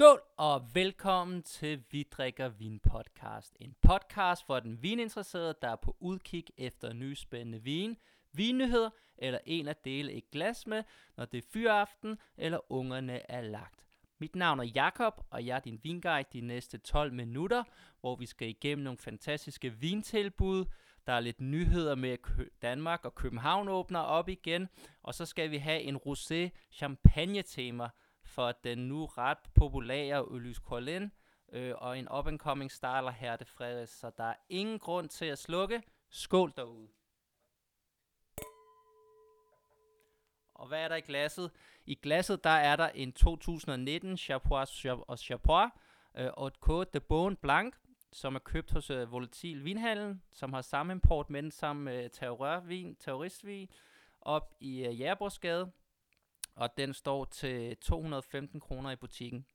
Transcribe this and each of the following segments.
Skål og velkommen til Vi drikker vin podcast. En podcast for den vininteresserede, der er på udkig efter nye spændende vin, vinnyheder eller en at dele et glas med, når det er fyraften eller ungerne er lagt. Mit navn er Jakob og jeg er din vinguide de næste 12 minutter, hvor vi skal igennem nogle fantastiske vintilbud. Der er lidt nyheder med at Danmark og København åbner op igen, og så skal vi have en rosé champagne tema for den nu ret populære Ulys Collin øh, og en up-and-coming starter Herte Fredes, så der er ingen grund til at slukke. Skål derude. Og hvad er der i glasset? I glasset der er der en 2019 Chapois og Chapois øh, og et Côte de Beaune Blanc, som er købt hos øh, Volatil Vinhandlen, som har samme import med den samme øh, terrorvin, terroristvin op i øh, Jægerborgsgade og den står til 215 kroner i butikken.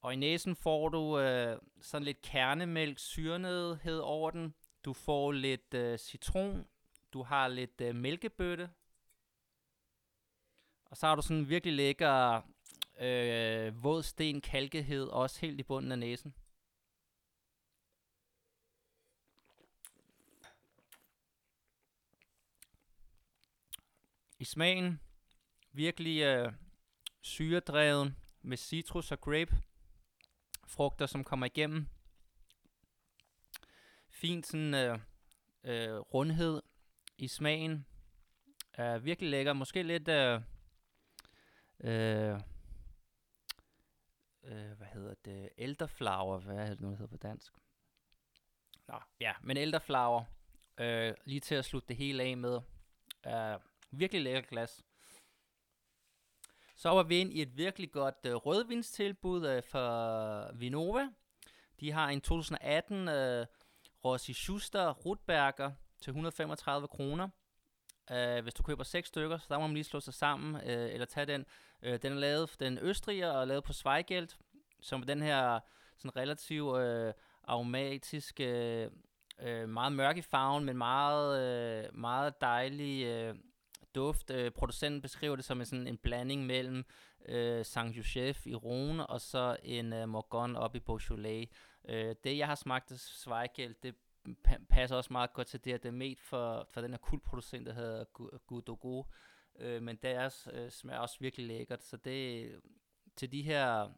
Og i næsen får du øh, sådan lidt kernemælk, syrenedhed over den. Du får lidt øh, citron. Du har lidt øh, mælkebøtte. Og så har du sådan virkelig lækker øh, våd sten kalkehed, også helt i bunden af næsen. Smagen virkelig øh, syredrevet med citrus og grape frugter, som kommer igennem. Fint sådan øh, øh, rundhed i smagen. Er virkelig lækker. Måske lidt øh, øh, øh, hvad hedder det? Elderflower. Hvad er det nu, det hedder på dansk? Nå, ja, men elderflower. Øh, lige til at slutte det hele af med. Øh, Virkelig lækker glas. Så var vi ind i et virkelig godt øh, rødvinstilbud øh, for Vinova. De har en 2018 øh, Rossi Schuster Rutberger til 135 kroner. Øh, hvis du køber seks stykker, så der må man lige slå sig sammen, øh, eller tage den. Øh, den er lavet, den østriger og lavet på Zweigeld, som er den her sådan relativt øh, aromatisk, øh, øh, meget mørk i farven, men meget, øh, meget dejlig øh, duft. Øh, producenten beskriver det som en, sådan en blanding mellem øh, Saint Joseph i Rhone og så en øh, Morgon op i Beaujolais. Øh, det jeg har smagt af Zweigelt, det pa- passer også meget godt til det, at det er med for, for den her kultproducent, der hedder Gudogo. Øh, men deres øh, smager også virkelig lækkert, så det til de her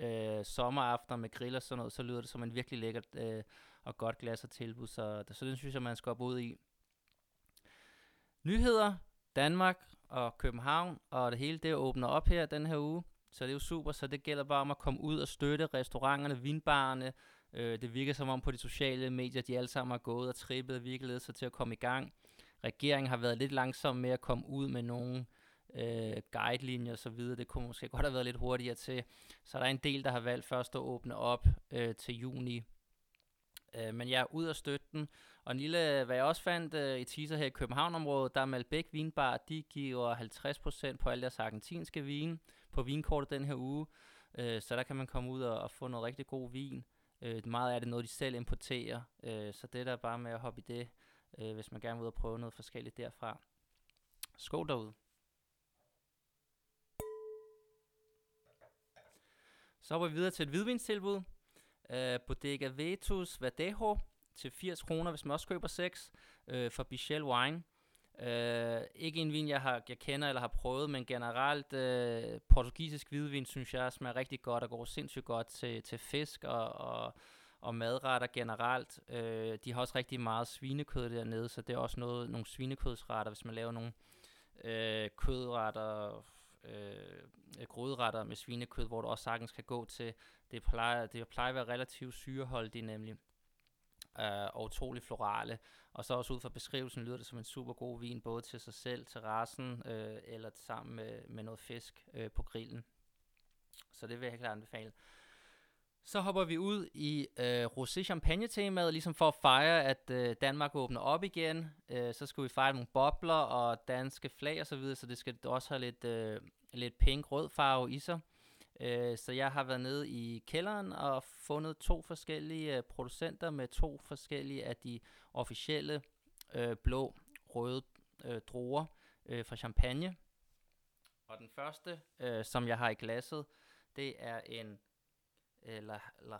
øh, sommeraftener med grill og sådan noget, så lyder det som en virkelig lækkert øh, og godt glas og tilbud, så, så den synes jeg, man skal op ud i. Nyheder, Danmark og København, og det hele det åbner op her den her uge. Så det er jo super, så det gælder bare om at komme ud og støtte restauranterne, vinbarerne. Øh, det virker som om på de sociale medier, de alle sammen har gået og trippet og virkelig sig til at komme i gang. Regeringen har været lidt langsom med at komme ud med nogle øh, guidelinjer og videre. Det kunne måske godt have været lidt hurtigere til. Så der er en del, der har valgt først at åbne op øh, til juni. Øh, men jeg er ud at støtte den. Og en lille, hvad jeg også fandt øh, i teaser her i København-området, der er Malbec Vinbar, de giver 50% på alle deres argentinske vin på vinkortet den her uge. Øh, så der kan man komme ud og, og få noget rigtig god vin. Øh, meget af det noget, de selv importerer. Øh, så det er der bare med at hoppe i det, øh, hvis man gerne vil ud og prøve noget forskelligt derfra. Skål derude. Så hopper vi videre til et hvidvinstilbud. Uh, Bodega Vetus Verdejo til 80 kroner, hvis man også køber 6, øh, for Bichel Wine. Øh, ikke en vin, jeg, har, jeg kender eller har prøvet, men generelt øh, portugisisk hvidvin, synes jeg smager rigtig godt og går sindssygt godt til, til fisk og, og, og madretter generelt. Øh, de har også rigtig meget svinekød dernede, så det er også noget, nogle svinekødsretter, hvis man laver nogle øh, kødretter, øh, gryderetter med svinekød, hvor du også sagtens kan gå til. Det plejer, det plejer at være relativt syreholdigt nemlig øh, og utrolig florale. Og så også ud fra beskrivelsen lyder det som en super god vin, både til sig selv, til rasen, øh, eller sammen med, med noget fisk øh, på grillen. Så det vil jeg klart anbefale. Så hopper vi ud i øh, rosé champagne temaet, ligesom for at fejre, at øh, Danmark åbner op igen. Øh, så skal vi fejre nogle bobler og danske flag og så videre, så det skal også have lidt, øh, lidt pink rød farve i sig. Øh, så jeg har været nede i kælderen og fundet to forskellige øh, producenter med to forskellige af de officielle øh, blå, røde øh, druer øh, fra Champagne. Og den første, øh, som jeg har i glasset, det er en La, La,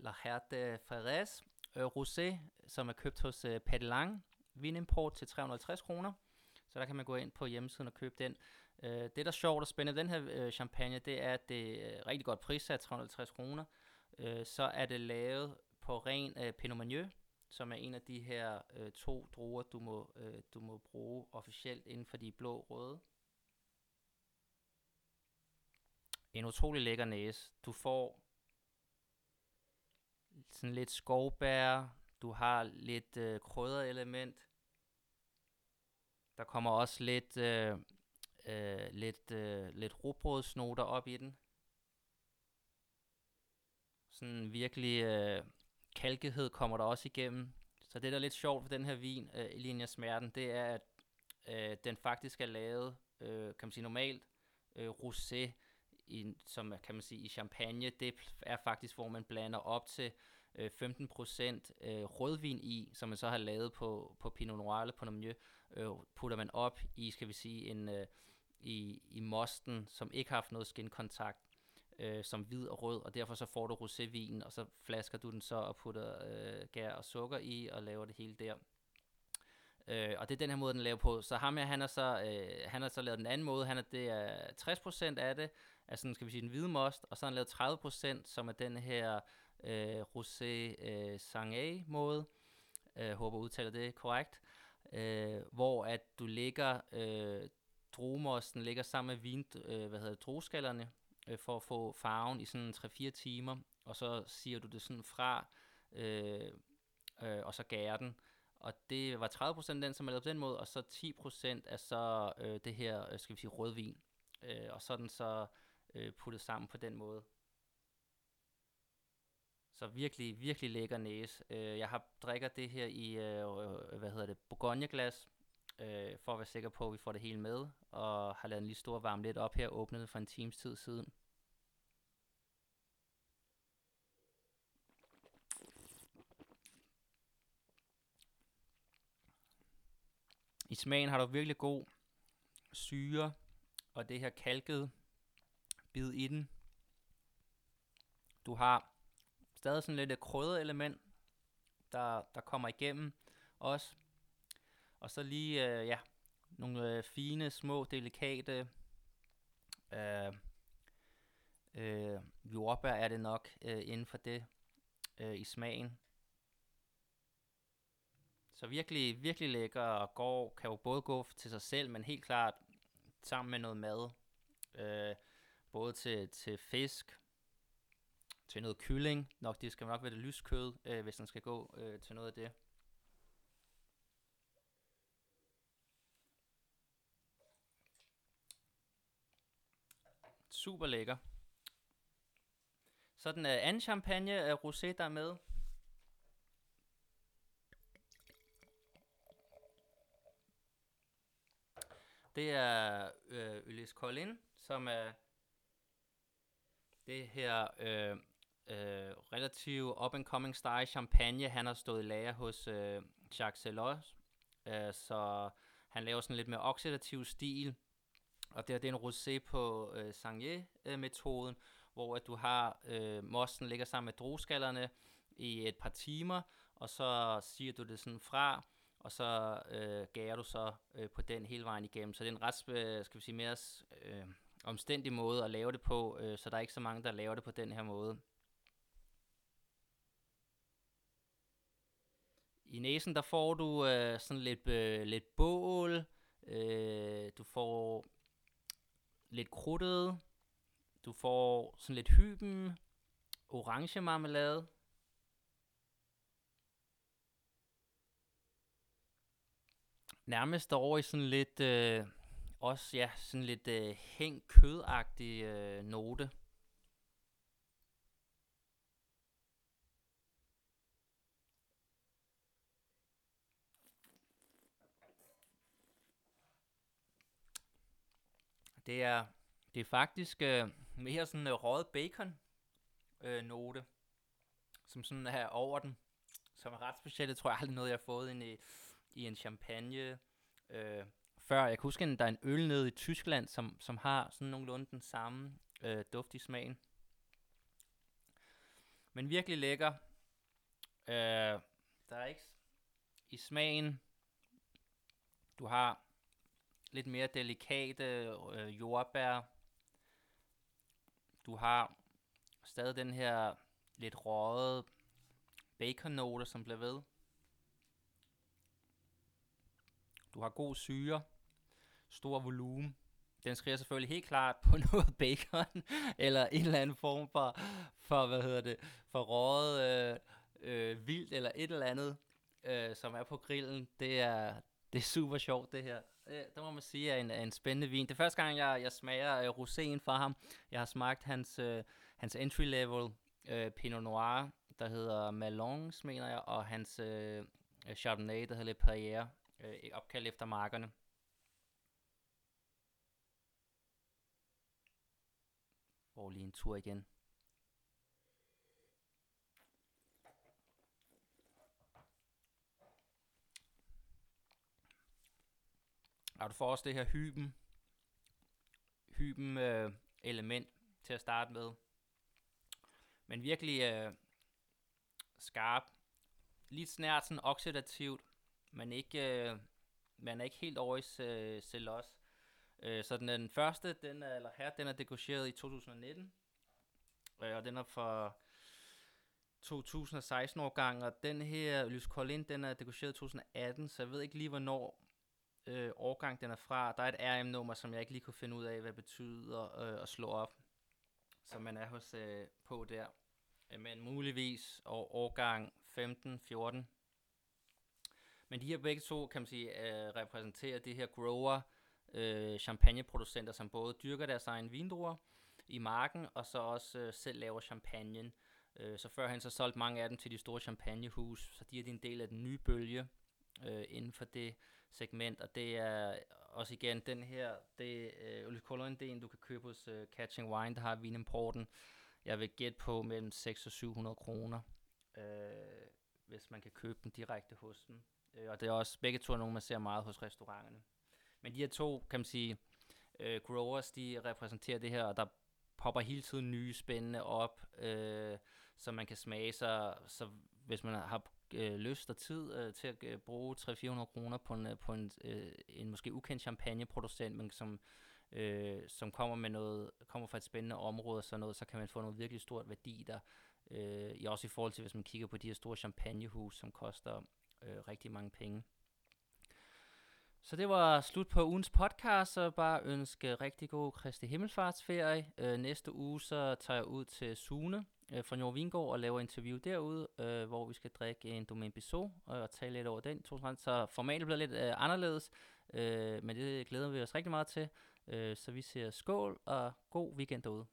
La Herte Ferrez Rosé, som er købt hos øh, Lang vinimport til 350 kroner. Så der kan man gå ind på hjemmesiden og købe den. Øh, det, der er sjovt og spændende den her øh, champagne, det er, at det er rigtig godt prissat, 350 kroner. Øh, så er det lavet på ren øh, Pinot Meunier, som er en af de her øh, to druer, du må, øh, du må bruge officielt inden for de blå-røde. En utrolig lækker næse. Du får sådan lidt skovbær, du har lidt øh, krydderelement. Der kommer også lidt, øh, øh, lidt, øh, lidt robrødsnoter op i den. Sådan virkelig øh, kalkighed kommer der også igennem. Så det, der er lidt sjovt for den her vin, øh, Linja Smerten, det er, at øh, den faktisk er lavet, øh, kan man sige normalt, øh, rosé, i, som kan man sige i champagne, det er faktisk, hvor man blander op til øh, 15% øh, rødvin i, som man så har lavet på, på Pinot Noir eller på Mieux, øh, putter man op i, skal vi sige, en, øh, i, i mosten, som ikke har haft noget skinkontakt, øh, som hvid og rød, og derfor så får du rosévin, og så flasker du den så og putter øh, gær og sukker i, og laver det hele der. Øh, og det er den her måde, den laver på. Så ham her, han har så, øh, han har så lavet den anden måde. Han er, det er 60% af det, er sådan, skal vi sige, den hvide most, og så har han lavet 30%, som er den her øh, Rosé øh, Sangay måde. Jeg øh, håber, udtaler det korrekt. Øh, hvor at du lægger øh, druemosten ligger sammen med vin, øh, hvad hedder det, drueskallerne, øh, for at få farven i sådan 3-4 timer, og så siger du det sådan fra, øh, øh, og så gærer den. Og det var 30% den, som er lavet på den måde, og så 10% er så øh, det her, øh, skal vi sige, rødvin. Øh, og så den så øh, puttet sammen på den måde. Så virkelig, virkelig lækker næse. Øh, jeg har drikker det her i, øh, øh, hvad hedder det, Bourgogne-glas, øh, for at være sikker på, at vi får det hele med, og har lavet en lige stor varme lidt op her, åbnet det for en times tid siden. I smagen har du virkelig god syre, og det her kalkede bid i den. Du har stadig sådan lidt et krydderelement, der, der kommer igennem også. Og så lige, øh, ja, nogle øh, fine, små, delikate øh, øh, jordbær er det nok øh, inden for det øh, i smagen. Så virkelig, virkelig lækker og går, kan jo både gå til sig selv, men helt klart sammen med noget mad. Øh, både til, til fisk, til noget kylling. Nok, det skal nok være det lyskød, øh, hvis den skal gå øh, til noget af det. Super lækker. Så den uh, anden champagne, uh, rosé, der er med. Det er øh, Ulysse Collin, som er det her øh, øh, relativt up-and-coming style champagne. Han har stået i lager hos øh, Jacques Celos, øh, så han laver sådan lidt mere oxidativ stil. Og det, er, det er en rosé på øh, Sangye-metoden, hvor at du har øh, mosten ligger sammen med drueskallerne i et par timer, og så siger du det sådan fra, og så øh, gærer du så øh, på den hele vejen igennem. Så det er en ret, øh, skal vi sige, mere øh, omstændig måde at lave det på, øh, så der er ikke så mange, der laver det på den her måde. I næsen, der får du øh, sådan lidt, øh, lidt bål, øh, du får lidt krudtet, du får sådan lidt hyben, orange marmelade, nærmest over i sådan lidt, øh, også ja, sådan lidt øh, hæng kødagtig øh, note. Det er, det er faktisk øh, mere sådan en øh, røget bacon øh, note, som sådan er over den, som er ret specielt. Det tror jeg aldrig noget, jeg har fået ind i, i en champagne øh, før. Jeg kan huske, at der er en øl nede i Tyskland, som, som har sådan nogenlunde den samme øh, duft i smagen. Men virkelig lækker. Øh, der er ikke i smagen. Du har lidt mere delikate øh, jordbær. Du har stadig den her lidt røget baconnote, som bliver ved. Du har god syre, stor volumen. Den skriger selvfølgelig helt klart på noget bacon, eller en eller anden form for, for hvad hedder det, for røget øh, øh, vildt, eller et eller andet, øh, som er på grillen. Det er, det er super sjovt, det her. Øh, det, det må man sige er en, er en spændende vin. Det er første gang, jeg, jeg smager øh, roséen fra ham. Jeg har smagt hans, øh, hans entry-level øh, Pinot Noir, der hedder Malons, mener jeg, og hans øh, Chardonnay, der hedder Le Perrier, øh, opkaldt efter markerne. Går lige en tur igen. Og du får også det her hyben, hyben øh, element til at starte med. Men virkelig øh, skarp. Lidt snært sådan oxidativt, men ikke, øh, man er ikke helt over i øh, Celos. Øh, så den, den første, den er, eller her, den er dekoreret i 2019. Øh, og den er fra 2016 årgang, og den her Lys Collin, den er dekoreret i 2018, så jeg ved ikke lige, hvornår øh, årgang den er fra. Der er et RM-nummer, som jeg ikke lige kunne finde ud af, hvad det betyder øh, at slå op, som man er hos øh, på der. Øh, men muligvis og årgang 15-14. Men de her begge to, kan man sige, øh, repræsenterer det her grower øh, champagneproducenter, som både dyrker deres egen vindruer i marken, og så også øh, selv laver champagne. Øh, så førhen så solgt mange af dem til de store champagnehus, så de er en del af den nye bølge øh, inden for det segment, og det er også igen den her, det er øh, Colon, det du kan købe hos øh, Catching Wine, der har vinimporten. Jeg vil gætte på mellem 6 og 700 kroner, øh, hvis man kan købe den direkte hos dem. Øh, og det er også begge to nogle, man ser meget hos restauranterne. Men de her to, kan man sige, øh, growers, de repræsenterer det her, og der popper hele tiden nye spændende op, øh, som man kan smage sig. Så hvis man har øh, lyst og tid øh, til at øh, bruge 300-400 kroner på en, øh, på en, øh, en måske ukendt champagneproducent, men som, øh, som kommer med noget, kommer fra et spændende område og sådan noget, så kan man få noget virkelig stort værdi der. Øh, i også i forhold til, hvis man kigger på de her store champagnehus, som koster øh, rigtig mange penge. Så det var slut på ugens podcast, så bare ønske rigtig god Kristi Himmelfartsferie. Øh, næste uge så tager jeg ud til Sune øh, fra Njord Vingård og laver interview derude, øh, hvor vi skal drikke en Domaine Bissot og, og tale lidt over den. Så formatet bliver lidt øh, anderledes, øh, men det glæder vi os rigtig meget til. Øh, så vi siger skål og god weekend derude.